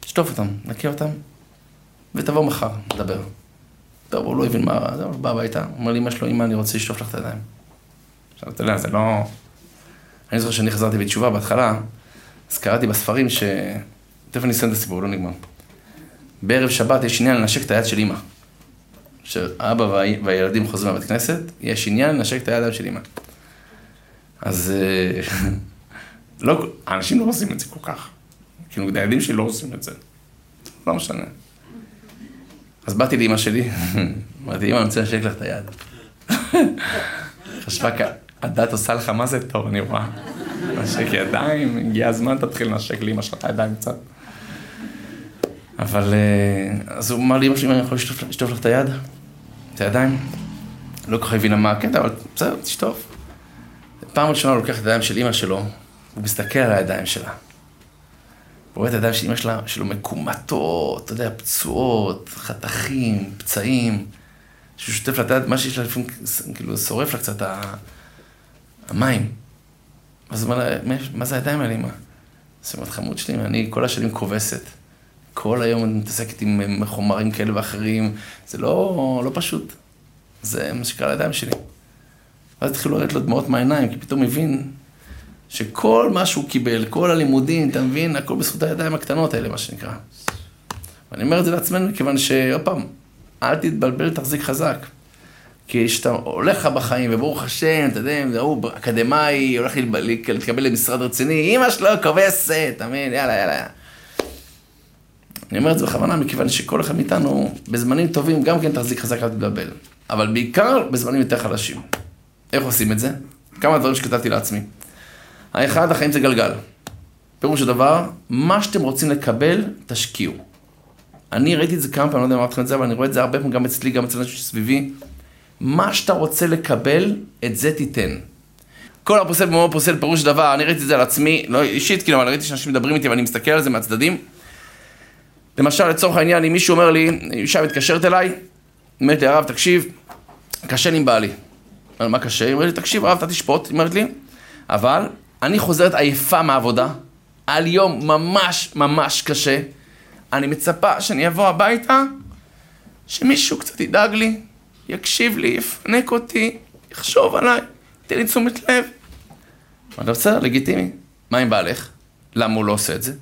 תשטוף אותם, נקה אותם, ותבוא מחר, נדבר. טוב, הוא לא הבין מה, הוא בא הביתה, אומר לאמא שלו, אמא, אני רוצה לשטוף לך את הידיים. עכשיו, אתה יודע, זה לא... אני זוכר שאני חזרתי בתשובה בהתחלה, אז קראתי בספרים ש... תכף אני אסיים את הסיפור, לא נגמר. בערב שבת יש עניין לנשק את היד של אמא. כשאבא והילדים חוזרים לבית כנסת, יש עניין לנשק את הידיים של אמא. אז אה, לא, האנשים לא עושים את זה כל כך. כאילו, הילדים שלי לא עושים את זה. לא משנה. אז באתי לאמא שלי, אמרתי, אמא, אני רוצה לנשק לך את היד. חשבה, הדת עושה לך מה זה טוב, אני רואה. נשק ידיים, הגיע הזמן, תתחיל לנשק לאמא שלך את הידיים קצת. אבל, אה, אז הוא אמר לי, אמא שלי, אני יכול לשטוף לך את היד? את הידיים? לא כל כך הבינה מה הקטע, אבל בסדר, תשטוף. פעם ראשונה הוא לוקח את הידיים של אמא שלו, הוא מסתכל על הידיים שלה. הוא רואה את הידיים של אמא שלה, שלו מקומטות, אתה יודע, פצועות, חתכים, פצעים. שהוא שוטף לה את היד, מה שיש לה לפעמים, כאילו, שורף לה קצת המים. אז הוא אומר לה, מה זה הידיים האלה, אמא? היא אומרת, חמוד שלי, אני כל השנים כובסת. כל היום אני מתעסקת עם חומרים כאלה ואחרים, זה לא, לא פשוט. זה מה שקרה לידיים שלי. ואז התחילו לרדת לו דמעות מהעיניים, כי פתאום הבין שכל מה שהוא קיבל, כל הלימודים, אתה מבין, הכל בזכות הידיים הקטנות האלה, מה שנקרא. ואני אומר את זה לעצמנו, מכיוון שעוד פעם, אל תתבלבל, תחזיק חזק. כי כשאתה הולך לך בחיים, וברוך השם, אתה יודע, הוא אקדמאי, הולך להתקבל למשרד רציני, אמא שלו כובסת, אתה מבין, יאללה, יאללה. אני אומר את זה בכוונה, מכיוון שכל אחד מאיתנו, בזמנים טובים, גם כן תחזיק חזק, אל תתבלבל. אבל בעיקר בזמנים יותר חלשים. איך עושים את זה? כמה דברים שכתבתי לעצמי. האחד, החיים זה גלגל. פירוש הדבר, מה שאתם רוצים לקבל, תשקיעו. אני ראיתי את זה כמה פעמים, לא יודע אם אמרתי לכם את זה, אבל אני רואה את זה הרבה פעמים גם אצלי, גם אצל אנשים שסביבי. מה שאתה רוצה לקבל, את זה תיתן. כל הפוסל במומו פוסל פירוש דבר, אני ראיתי את זה על עצמי, לא אישית, כאילו, אבל ראיתי שאנשים מדברים איתי ואני מסתכל על זה מהצדדים. למשל, לצורך העניין, אם מישהו אומר לי, אישה מתקשרת אליי, אומרת לי, הרב, תקשיב, קשה לי עם בעלי. מה קשה? היא אומרת לי, תקשיב, הרב, אתה תשפוט, היא אומרת לי, אבל אני חוזרת עייפה מהעבודה, על יום ממש ממש קשה, אני מצפה שאני אבוא הביתה, שמישהו קצת ידאג לי, יקשיב לי, יפנק אותי, יחשוב עליי, ייתן לי תשומת לב. אמרתי, בסדר, לגיטימי. מה עם בעלך? למה הוא לא עושה את זה?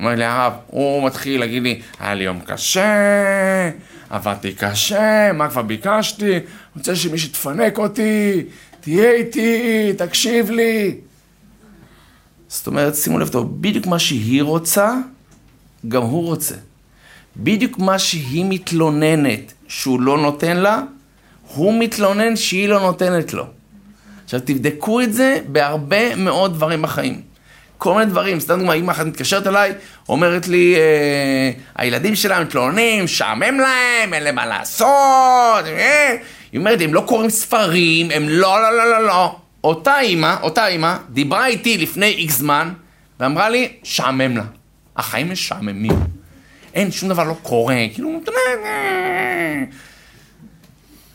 אומר לי הרב, הוא מתחיל להגיד לי, היה לי יום קשה, עבדתי קשה, מה כבר ביקשתי? רוצה שמישהו תפנק אותי, תהיה איתי, תקשיב לי. זאת אומרת, שימו לב טוב, בדיוק מה שהיא רוצה, גם הוא רוצה. בדיוק מה שהיא מתלוננת שהוא לא נותן לה, הוא מתלונן שהיא לא נותנת לו. עכשיו תבדקו את זה בהרבה מאוד דברים בחיים. כל מיני דברים, סתם דוגמא, אמא אחת מתקשרת אליי, אומרת לי, אה, הילדים שלה מתלוננים, משעמם להם, אין להם מה לעשות, אה. היא אומרת, הם לא קוראים ספרים, הם לא, לא, לא, לא, לא. אותה אימא, אותה אימא, דיברה איתי לפני איקס זמן, ואמרה לי, שעמם לה. החיים משעממים. אין, שום דבר לא קורה, כאילו,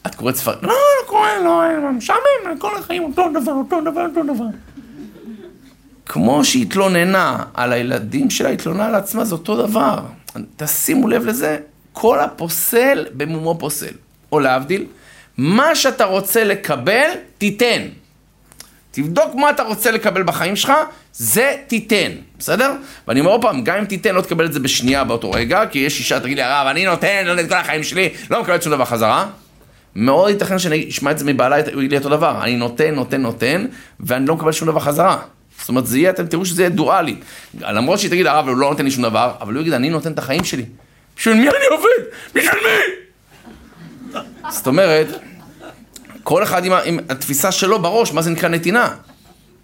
את קוראת ספרים? לא, לא קורה, לא, משעמם, כל החיים אותו דבר, אותו דבר, אותו דבר. כמו שהיא התלוננה על הילדים שלה, היא התלוננה על עצמה, זה אותו דבר. תשימו לב לזה, כל הפוסל במומו פוסל. או להבדיל, מה שאתה רוצה לקבל, תיתן. תבדוק מה אתה רוצה לקבל בחיים שלך, זה תיתן, בסדר? ואני אומר עוד פעם, גם אם תיתן, לא תקבל את זה בשנייה באותו רגע, כי יש אישה, תגיד לי, הרב, אני נותן, לא נותן את כל החיים שלי, לא מקבל שום דבר חזרה. מאוד ייתכן שאני אשמע את זה מבעלה, הוא יגיד לי אותו דבר, אני נותן, נותן, נותן, ואני לא מקבל שום דבר חזרה. זאת אומרת, זה יהיה, אתם תראו שזה יהיה דואלי. למרות שהיא תגיד, הרב, הוא לא נותן לי שום דבר, אבל הוא יגיד, אני נותן את החיים שלי. בשביל מי אני עובד? בשביל מי? זאת אומרת, כל אחד עם, עם התפיסה שלו בראש, מה זה נקרא נתינה.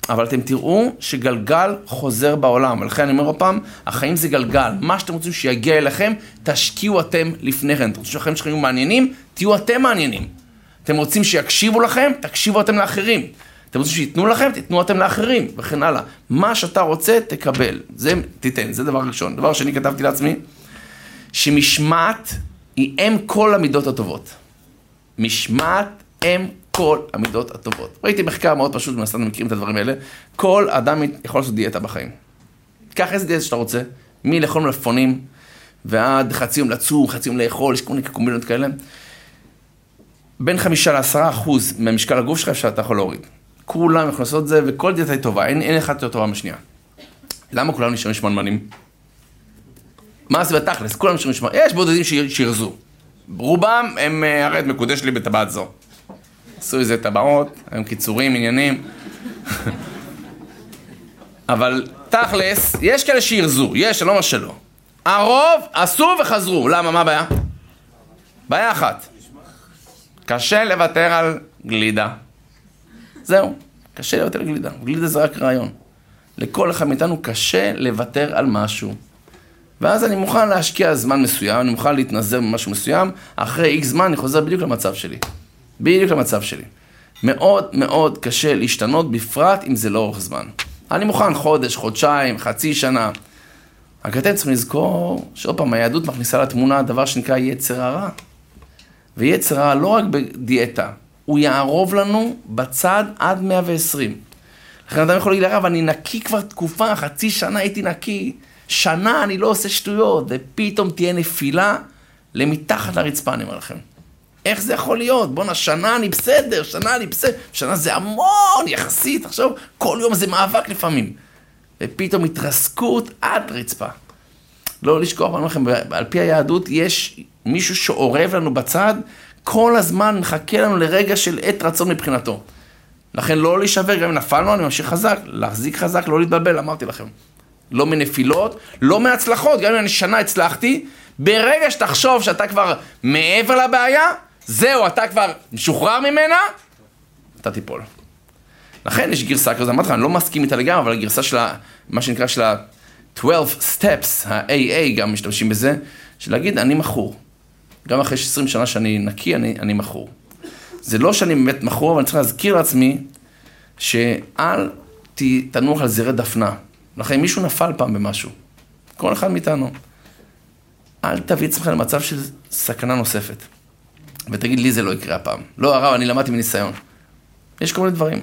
אבל אתם תראו שגלגל חוזר בעולם. ולכן אני אומר עוד פעם, החיים זה גלגל. מה שאתם רוצים שיגיע אליכם, תשקיעו אתם לפני כן. אתם רוצים שהחיים שלכם יהיו מעניינים? תהיו אתם מעניינים. אתם רוצים שיקשיבו לכם? תקשיבו אתם לאחרים. אתם רוצים שייתנו לכם? תיתנו אתם לאחרים, וכן הלאה. מה שאתה רוצה, תקבל. זה תיתן, זה דבר ראשון. דבר שני, כתבתי לעצמי, שמשמעת היא אם כל המידות הטובות. משמעת הם כל המידות הטובות. ראיתי מחקר מאוד פשוט, מן הסתם מכירים את הדברים האלה. כל אדם יכול לעשות דיאטה בחיים. קח איזה דיאטה שאתה רוצה, מלאכול מלפפונים ועד חצי יום לצום, חצי יום לאכול, יש כל מיני קומבינות כאלה. בין חמישה לעשרה אחוז ממשקל הגוף שלך שאתה יכול להוריד. כולם יכולים לעשות את זה, וכל דיאטה היא טובה, אין, אין אחת יותר טובה משנייה. למה כולם נשארים שמנמנים? מה זה בתכלס? כולם נשארים שמנמנים. יש בודדים שירזו. רובם הם, אה, הרי את מקודש לי בטבעת זו. עשו איזה טבעות, הם קיצורים, עניינים. אבל תכלס, יש כאלה שירזו, יש, לא מה שלא. הרוב עשו וחזרו. למה? מה הבעיה? בעיה אחת. קשה לוותר על גלידה. זהו, קשה לוותר על גלידה. גלידה זה רק רעיון. לכל אחד מאיתנו קשה לוותר על משהו. ואז אני מוכן להשקיע זמן מסוים, אני מוכן להתנזר ממשהו מסוים, אחרי איקס זמן אני חוזר בדיוק למצב שלי. בדיוק למצב שלי. מאוד מאוד קשה להשתנות, בפרט אם זה לא אורך זמן. אני מוכן חודש, חודשיים, חצי שנה. רק אתם צריכים לזכור שעוד פעם, היהדות מכניסה לתמונה דבר שנקרא יצר הרע. ויצר הרע לא רק בדיאטה, הוא יערוב לנו בצד עד 120. לכן אדם יכול להגיד לרב, אני נקי כבר תקופה, חצי שנה הייתי נקי, שנה אני לא עושה שטויות, ופתאום תהיה נפילה למתחת לרצפה, אני אומר לכם. איך זה יכול להיות? בואנה, שנה אני בסדר, שנה אני בסדר, שנה זה המון יחסית, עכשיו כל יום זה מאבק לפעמים. ופתאום התרסקות עד רצפה. לא לשכוח, אני אומר לכם, על פי היהדות יש מישהו שאורב לנו בצד, כל הזמן מחכה לנו לרגע של עת רצון מבחינתו. לכן לא להישבר, גם אם נפלנו, אני ממשיך חזק, להחזיק חזק, לא להתבלבל, אמרתי לכם. לא מנפילות, לא מהצלחות, גם אם אני שנה הצלחתי, ברגע שתחשוב שאתה כבר מעבר לבעיה, זהו, אתה כבר משוחרר ממנה, אתה תיפול. לכן יש גרסה כזאת, אמרתי לך, אני לא מסכים איתה לגמרי, אבל הגרסה של ה... מה שנקרא של ה-12 steps, ה-AA גם משתמשים בזה, של להגיד, אני מכור. גם אחרי 20 שנה שאני נקי, אני, אני מכור. זה לא שאני באמת מכור, אבל אני צריך להזכיר לעצמי שאל תנוח על זרי דפנה. לכן מישהו נפל פעם במשהו, כל אחד מאיתנו, אל תביא את עצמך למצב של סכנה נוספת. ותגיד, לי זה לא יקרה הפעם. לא, הרב, אני למדתי מניסיון. יש כל מיני דברים.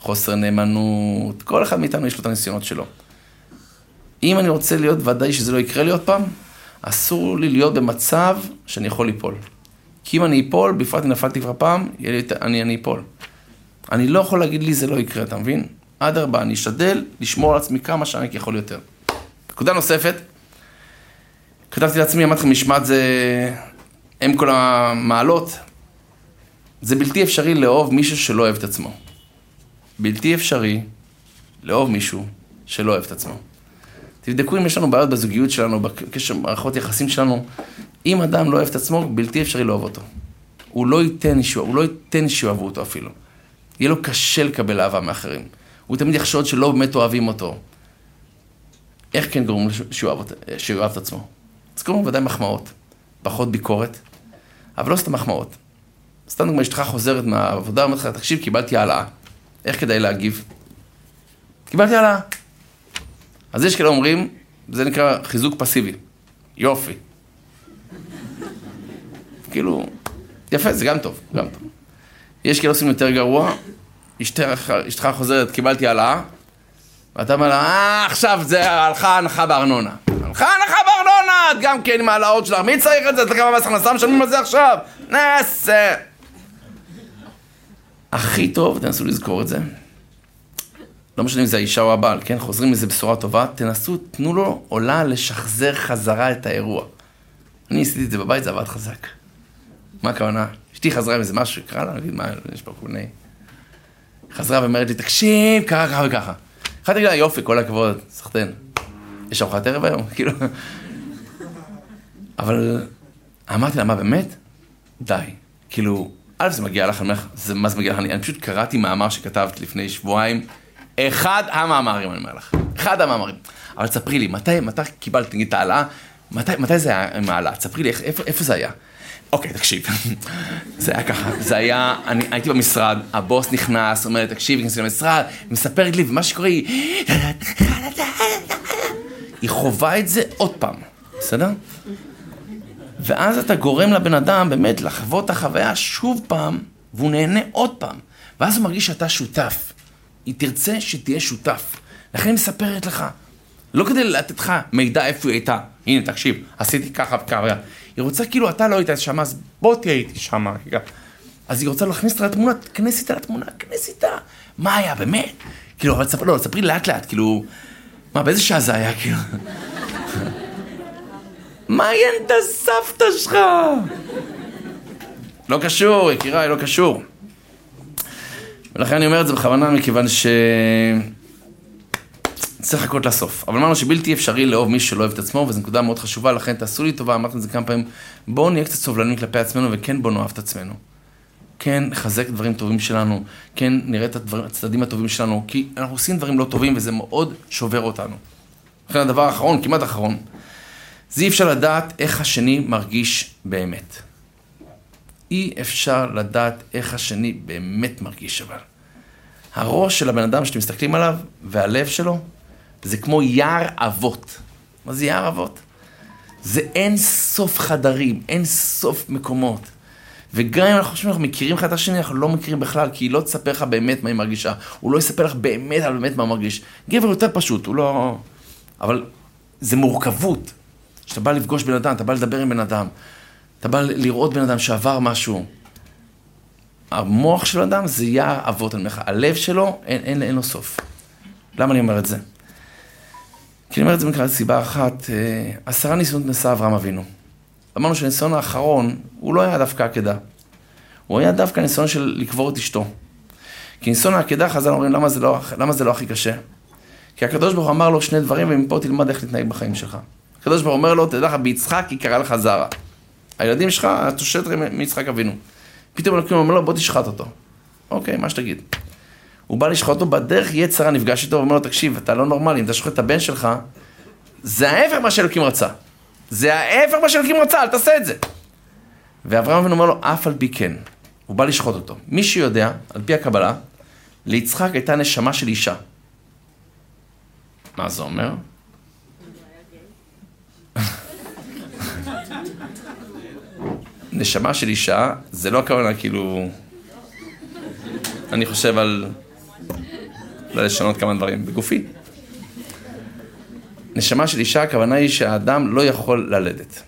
חוסר נאמנות, כל אחד מאיתנו יש לו את הניסיונות שלו. אם אני רוצה להיות ודאי שזה לא יקרה לי עוד פעם, אסור לי להיות במצב שאני יכול ליפול. כי אם אני אפול, בפרט אם נפלתי כבר פעם, אני, אני אפול. אני לא יכול להגיד לי זה לא יקרה, אתה מבין? אדרבה, אני אשתדל לשמור על עצמי כמה שאני יכול יותר. נקודה נוספת, כתבתי לעצמי, אמרתי לכם, משמעת זה אם כל המעלות. זה בלתי אפשרי לאהוב מישהו שלא אוהב את עצמו. בלתי אפשרי לאהוב מישהו שלא אוהב את עצמו. תבדקו אם יש לנו בעיות בזוגיות שלנו, בקשר, במערכות יחסים שלנו. אם אדם לא אוהב את עצמו, בלתי אפשרי לאהוב אותו. הוא לא ייתן הוא לא ייתן שיאהבו אותו אפילו. יהיה לו קשה לקבל אהבה מאחרים. הוא תמיד יחשוד שלא באמת אוהבים אותו. איך כן גורם שהוא יאהב את עצמו? אז קודם כל ודאי מחמאות, פחות ביקורת, אבל לא סתם מחמאות. סתם דוגמא, אשתך חוזרת מהעבודה, אומרת לך, תקשיב, קיבלתי העלאה. איך כדאי להגיב? קיבלתי העלאה. אז יש כאלה אומרים, זה נקרא חיזוק פסיבי. יופי. כאילו, יפה, זה גם טוב, גם טוב. יש כאלה עושים יותר גרוע, אשתך, חוזרת, קיבלתי העלאה, ואתה אומר לה, אה, עכשיו זה הלכה הנחה בארנונה. הלכה הנחה את גם כן עם העלאות שלך, מי צריך את זה? אתה כמה מס הכנסה משלמים על זה עכשיו? נעשה. הכי טוב, תנסו לזכור את זה. לא משנה אם זה האישה או הבעל, כן? חוזרים איזה בשורה טובה, תנסו, תנו לו עולה לשחזר חזרה את האירוע. אני עשיתי את זה בבית, זה עבד חזק. מה הכוונה? אשתי חזרה עם איזה משהו, קרה לה, נגיד, מה, יש פה כל מיני... חזרה ואומרת לי, תקשיב, קרה ככה וככה. התחלתי להגיד לה, יופי, כל הכבוד, סחטיין. יש ארוחת ערב היום? כאילו... אבל אמרתי לה, מה באמת? די. כאילו, א', זה מגיע לך, אני אומר לך, מה זה מגיע לך? אני פשוט קראתי מאמר שכתבת לפני שבועיים, אחד המאמרים, אני אומר לך. אחד המאמרים. אבל תספרי לי, מתי, מתי קיבלת, נגיד, את ההעלאה? מתי, מתי זה היה עם ההעלאה? תספרי לי, איפה, איפה זה היה? אוקיי, תקשיב. זה היה ככה, זה היה, אני הייתי במשרד, הבוס נכנס, אומר לי, תקשיב, נכנסתי למשרד, מספרת לי, ומה שקורה היא... היא חווה את זה עוד פעם, בסדר? ואז אתה גורם לבן אדם באמת לחוות את החוויה שוב פעם, והוא נהנה עוד פעם. ואז הוא מרגיש שאתה שותף. היא תרצה שתהיה שותף. לכן היא מספרת לך. לא כדי לתת לך מידע איפה היא הייתה. הנה, תקשיב, עשיתי ככה וככה. היא רוצה כאילו, אתה לא היית שם, אז בוא תהיה איתי שם. אז היא רוצה להכניס אותה לתמונה, תכנס איתה לתמונה, תכנס איתה. מה היה, באמת? כאילו, אבל תספרי, לא, תספרי לאט לאט, כאילו... מה, באיזה שעה זה היה, כאילו? מעיין את הסבתא שלך! לא קשור, יקיריי, לא קשור. ולכן אני אומר את זה בכוונה, מכיוון ש... צריך לחכות לסוף. אבל אמרנו שבלתי אפשרי לאהוב מי שלא אוהב את עצמו, וזו נקודה מאוד חשובה, לכן תעשו לי טובה, אמרתם את זה כמה פעמים, בואו נהיה קצת סובלנים כלפי עצמנו, וכן בואו נאהב את עצמנו. כן נחזק דברים טובים שלנו, כן נראה את הדבר, הצדדים הטובים שלנו, כי אנחנו עושים דברים לא טובים וזה מאוד שובר אותנו. לכן הדבר האחרון, כמעט אחרון, זה אי אפשר לדעת איך השני מרגיש באמת. אי אפשר לדעת איך השני באמת מרגיש אבל. הראש של הבן אדם שאתם מסתכלים עליו, והלב שלו, זה כמו יער אבות. מה זה יער אבות? זה אין סוף חדרים, אין סוף מקומות. וגם אם אנחנו חושבים שאנחנו מכירים אחד את השני, אנחנו לא מכירים בכלל, כי היא לא תספר לך באמת מה היא מרגישה. הוא לא יספר לך באמת על באמת מה הוא מרגיש. גבר יותר פשוט, הוא לא... אבל זה מורכבות. כשאתה בא לפגוש בן אדם, אתה בא לדבר עם בן אדם, אתה בא לראות בן אדם שעבר משהו. המוח של אדם זה יער אבות, אני אומר לך, הלב שלו, אין, אין, אין לו סוף. למה אני אומר את זה? כי אני אומר את זה מכלל סיבה אחת, אה, עשרה ניסיונות נשא אברהם אבינו. אמרנו שהניסיון האחרון, הוא לא היה דווקא עקדה. הוא היה דווקא ניסיון של לקבור את אשתו. כי ניסיון העקדה, חז"ל אומרים, למה זה, לא, למה זה לא הכי קשה? כי הקדוש ברוך הוא אמר לו שני דברים, ומפה תלמד איך להתנהג בחיים שלך. הקדוש ברוך אומר לו, תדע לך, ביצחק היא קראה לך זרה. הילדים שלך, אתה שושט מיצחק אבינו. פתאום אלוקים אומר לו, בוא תשחט אותו. אוקיי, מה שתגיד. הוא בא לשחוט אותו, בדרך יצרה נפגש איתו, ואומר לו, תקשיב, אתה לא נורמלי, אם אתה שוחט את הבן שלך, זה ההפך מה שאלוקים רצה. זה ההפך מה שאלוקים רצה, אל תעשה את זה. ואברהם אבינו אומר לו, אף על פי כן. הוא בא לשחוט אותו. מי שיודע, על פי הקבלה, ליצחק הייתה נשמה של אישה. מה זה אומר? נשמה של אישה, זה לא הכוונה כאילו... אני חושב על... לא לשנות כמה דברים בגופי. נשמה של אישה, הכוונה היא שהאדם לא יכול ללדת.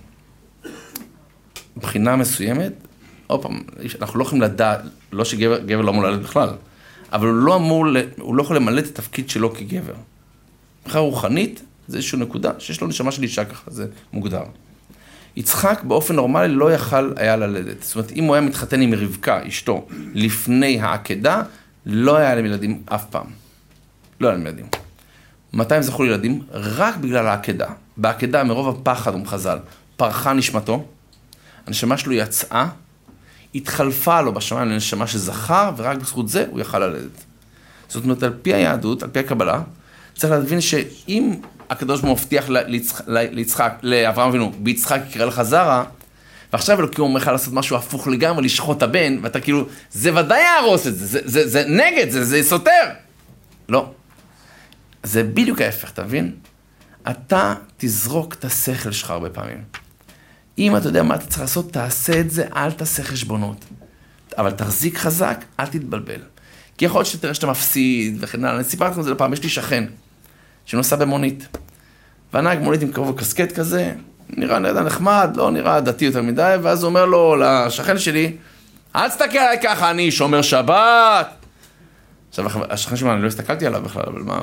מבחינה מסוימת, עוד פעם, אנחנו לא יכולים לדעת, לא שגבר לא אמור ללדת בכלל, אבל הוא לא אמור, הוא לא יכול למלא את התפקיד שלו כגבר. מבחינה רוחנית, זה איזושהי נקודה שיש לו נשמה של אישה ככה, זה מוגדר. יצחק באופן נורמלי לא יכל היה ללדת. זאת אומרת, אם הוא היה מתחתן עם רבקה, אשתו, לפני העקדה, לא היה להם ילדים אף פעם. לא היה להם ילדים. מתי הם זכו לילדים? רק בגלל העקדה. בעקדה, מרוב הפחד, הוא מחז"ל, פרחה נשמתו, הנשמה שלו יצאה, התחלפה לו בשמיים לנשמה שזכר, ורק בזכות זה הוא יכל ללדת. זאת אומרת, על פי היהדות, על פי הקבלה, צריך להבין שאם הקדוש ברוך הוא מבטיח ליצחק, לאברהם אבינו, ביצחק יקרא לך זרע, ועכשיו אלוקים אומר לך לעשות משהו הפוך לגמרי, לשחוט את הבן, ואתה כאילו, זה ודאי יהרוס את זה, זה, זה, זה נגד, זה, זה סותר. לא. זה בדיוק ההפך, אתה מבין? אתה תזרוק את השכל שלך הרבה פעמים. אם אתה יודע מה אתה צריך לעשות, תעשה את זה, אל תעשה חשבונות. אבל תחזיק חזק, אל תתבלבל. כי יכול להיות שתראה שאתה מפסיד וכן הלאה. אני סיפרתי לכם את זה לפעם, יש לי שכן שנוסע במונית. והנהג מונית עם קרוב קסקט כזה, נראה נראה נחמד, לא נראה דתי יותר מדי, ואז הוא אומר לו לשכן שלי, אל תסתכל עליי ככה, אני שומר שבת. עכשיו, השכן שלי, אני לא הסתכלתי עליו בכלל, אבל מה...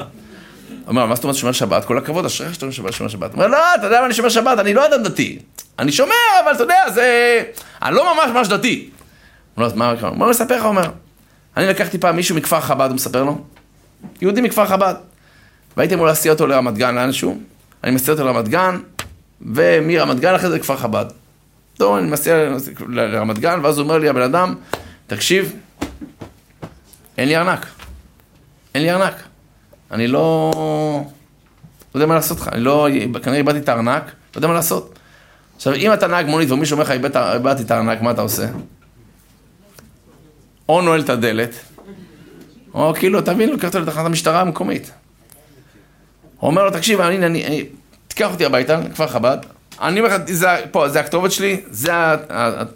אומר, מה זאת אומרת שומר שבת? כל הכבוד, אשריך שאתה שומר שבת. הוא אומר, לא, אתה יודע מה אני שומר שבת, אני לא אדם דתי. אני שומר, אבל אתה יודע, זה... אני לא ממש ממש דתי. הוא אומר, מה הוא מספר לך, הוא אומר, אני לקחתי פעם מישהו מכפר חב"ד, הוא מספר לו, יהודי מכפר חב"ד, והייתי אמור להסיע אותו לרמת גן לאנשהו, אני מסיע אותו לרמת גן, ומרמת גן אחרי זה לכפר חב"ד. טוב, אני מסיע לרמת גן, ואז הוא אומר לי, הבן אדם, תקשיב, אין לי ארנק. אין לי ארנק. אני לא... לא יודע מה לעשות לך, אני לא... כנראה איבדתי את הארנק, לא יודע מה לעשות. עכשיו, אם אתה נהג מונית ומישהו אומר לך, איבדתי את הארנק, מה אתה עושה? או נועל את הדלת, או כאילו, תבין, לוקח אותו לתחנת המשטרה המקומית. אומר לו, תקשיב, אני, אני, אני, תיקח אותי הביתה, לכפר חב"ד, אני אומר לך, זה, פה, זה הכתובת שלי, זה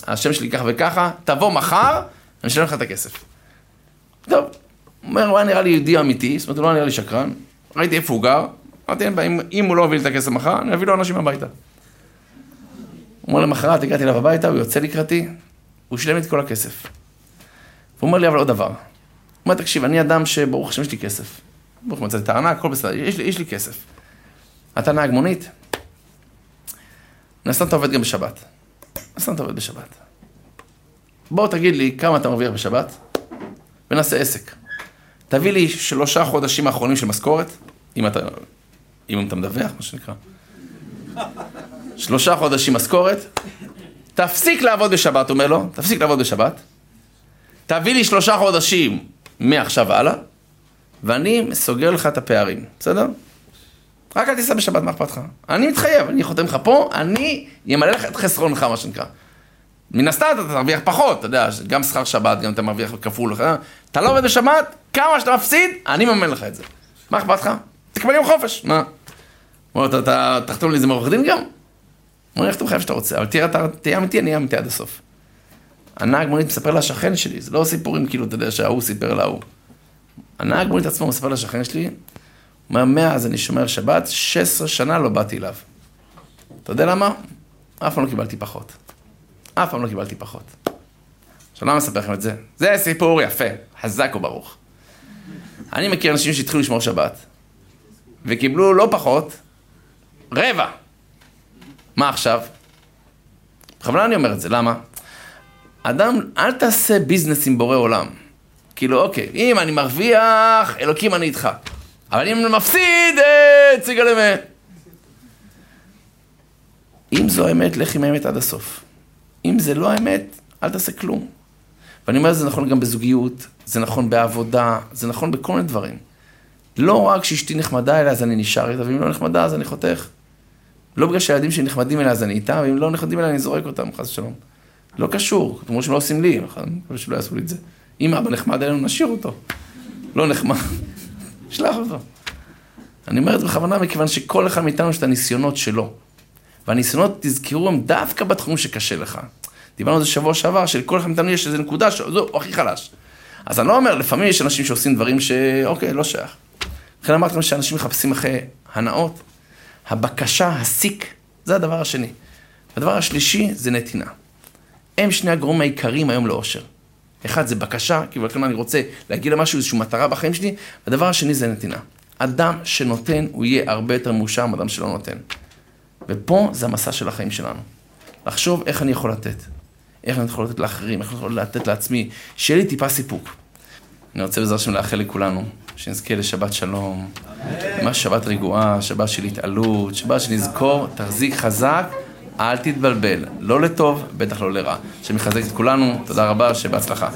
השם שלי ככה וככה, תבוא מחר, אני אשלם לך את הכסף. טוב, אומר, הוא היה נראה לי יהודי אמיתי, זאת אומרת, הוא לא נראה לי שקרן, ראיתי איפה הוא גר, אמרתי, אין בעיה, אם, הוא לא לי את הכסף מחר, אני אביא לו אנשים הביתה. הוא אומר, למחרת הגעתי אליו הביתה, הוא יוצא לקראתי, הוא שילם את כל הכסף. הוא אומר לי, אבל עוד דבר. הוא אומר, תקשיב, אני אדם שברוך השם יש לי כסף. ברוך מצאתי את הארנק, הכל בסדר, יש לי, יש לי כסף. אתה נהג מונית? מן אתה עובד גם בשבת. מן אתה עובד בשבת. בוא תגיד לי כמה אתה מרוויח בשבת, ונעשה עסק. תביא לי שלושה חודשים האחרונים של משכורת, אם אתה, אם אתה מדווח, מה שנקרא. שלושה חודשים משכורת, תפסיק לעבוד בשבת, אומר לו, תפסיק לעבוד בשבת, תביא לי שלושה חודשים מעכשיו והלאה, ואני סוגר לך את הפערים, בסדר? רק אל תיסע בשבת, מה אכפת לך? אני מתחייב, אני חותם לך פה, אני אמלא לך את חסרונך, מה שנקרא. מן הסתם אתה תרוויח פחות, אתה יודע, גם שכר שבת, גם אתה מרוויח כפול, אה? אתה לא עובד בשבת, כמה שאתה מפסיד, אני מממן לך את זה. מה אכפת לך? תקבל יום חופש, מה? אומר, אתה- אתה תחתום לי איזה מעורך דין גם? אומר, איך אתה מחייב שאתה רוצה, אבל תראה, אתה תהיה אמיתי, אני אהיה אמיתי עד הסוף. הנהג מונית מספר לשכן שלי, זה לא סיפורים כאילו, אתה יודע, שההוא סיפר להוא. הנהג מונית עצמו מספר לשכן שלי, הוא אומר, מאז אני שומר שבת, 16 שנה לא באתי אליו. אתה יודע למה? אף פעם לא קיבלתי פחות. אף פעם לא קיבלתי פחות. עכשיו, למה אספר לכם את זה? זה סיפור יפה, חזק וברוך. אני מכיר אנשים שהתחילו לשמור שבת, וקיבלו לא פחות, רבע. מה עכשיו? בכוונה אני אומר את זה, למה? אדם, אל תעשה ביזנס עם בורא עולם. כאילו, אוקיי, אם אני מרוויח, אלוקים אני איתך. אבל אם אני מפסיד, אה, ציגה למה. אם זו האמת, לך עם האמת עד הסוף. אם זה לא האמת, אל תעשה כלום. ואני אומר, זה נכון גם בזוגיות, זה נכון בעבודה, זה נכון בכל מיני דברים. לא רק שאשתי נחמדה אליי, אז אני נשאר איתה, ואם לא נחמדה, אז אני חותך. לא בגלל שהילדים שלי נחמדים אליי, אז אני איתם, ואם לא נחמדים אליי, אני זורק אותם, חס ושלום. לא קשור, כמו שהם לא עושים לי? אני מקווה שלא יעשו לי את זה. אם אבא נחמד אלינו, נשאיר אותו. לא נחמד, שלח אותו. אני אומר את זה בכוונה מכיוון שכל אחד מאיתנו יש את הניסיונות שלו. והניסיונות, תזכרו, הם דווקא בתחום שקשה לך. דיברנו על זה שבוע שעבר, שלכל אחד מאיתנו יש איזו נקודה שזו, הוא הכי חלש. אז אני לא אומר, לפעמים יש אנשים שעושים דברים שאוקיי, לא שייך. לכן אמרתי לכם שאנשים מחפשים אחרי הנאות. הבקשה, הסיק, זה הדבר השני. הדבר השלישי זה נתינה. הם שני הגורמים העיקריים היום לאושר. אחד זה בקשה, כאילו כלומר אני רוצה להגיע למשהו, איזושהי מטרה בחיים שלי, והדבר השני זה נתינה. אדם שנותן, הוא יהיה הרבה יותר מאושר מאדם שלא נותן. ופה זה המסע של החיים שלנו. לחשוב איך אני יכול לתת. איך אני יכול לתת לאחרים, איך אני יכול לתת לעצמי, שיהיה לי טיפה סיפוק. אני רוצה בעזרת השם לאחל לכולנו, שנזכה לשבת שלום, ממש שבת רגועה, שבת של התעלות, שבת שנזכור, תחזיק חזק, אל תתבלבל, לא לטוב, בטח לא לרע. שמחזק את כולנו, תודה רבה, שבהצלחה.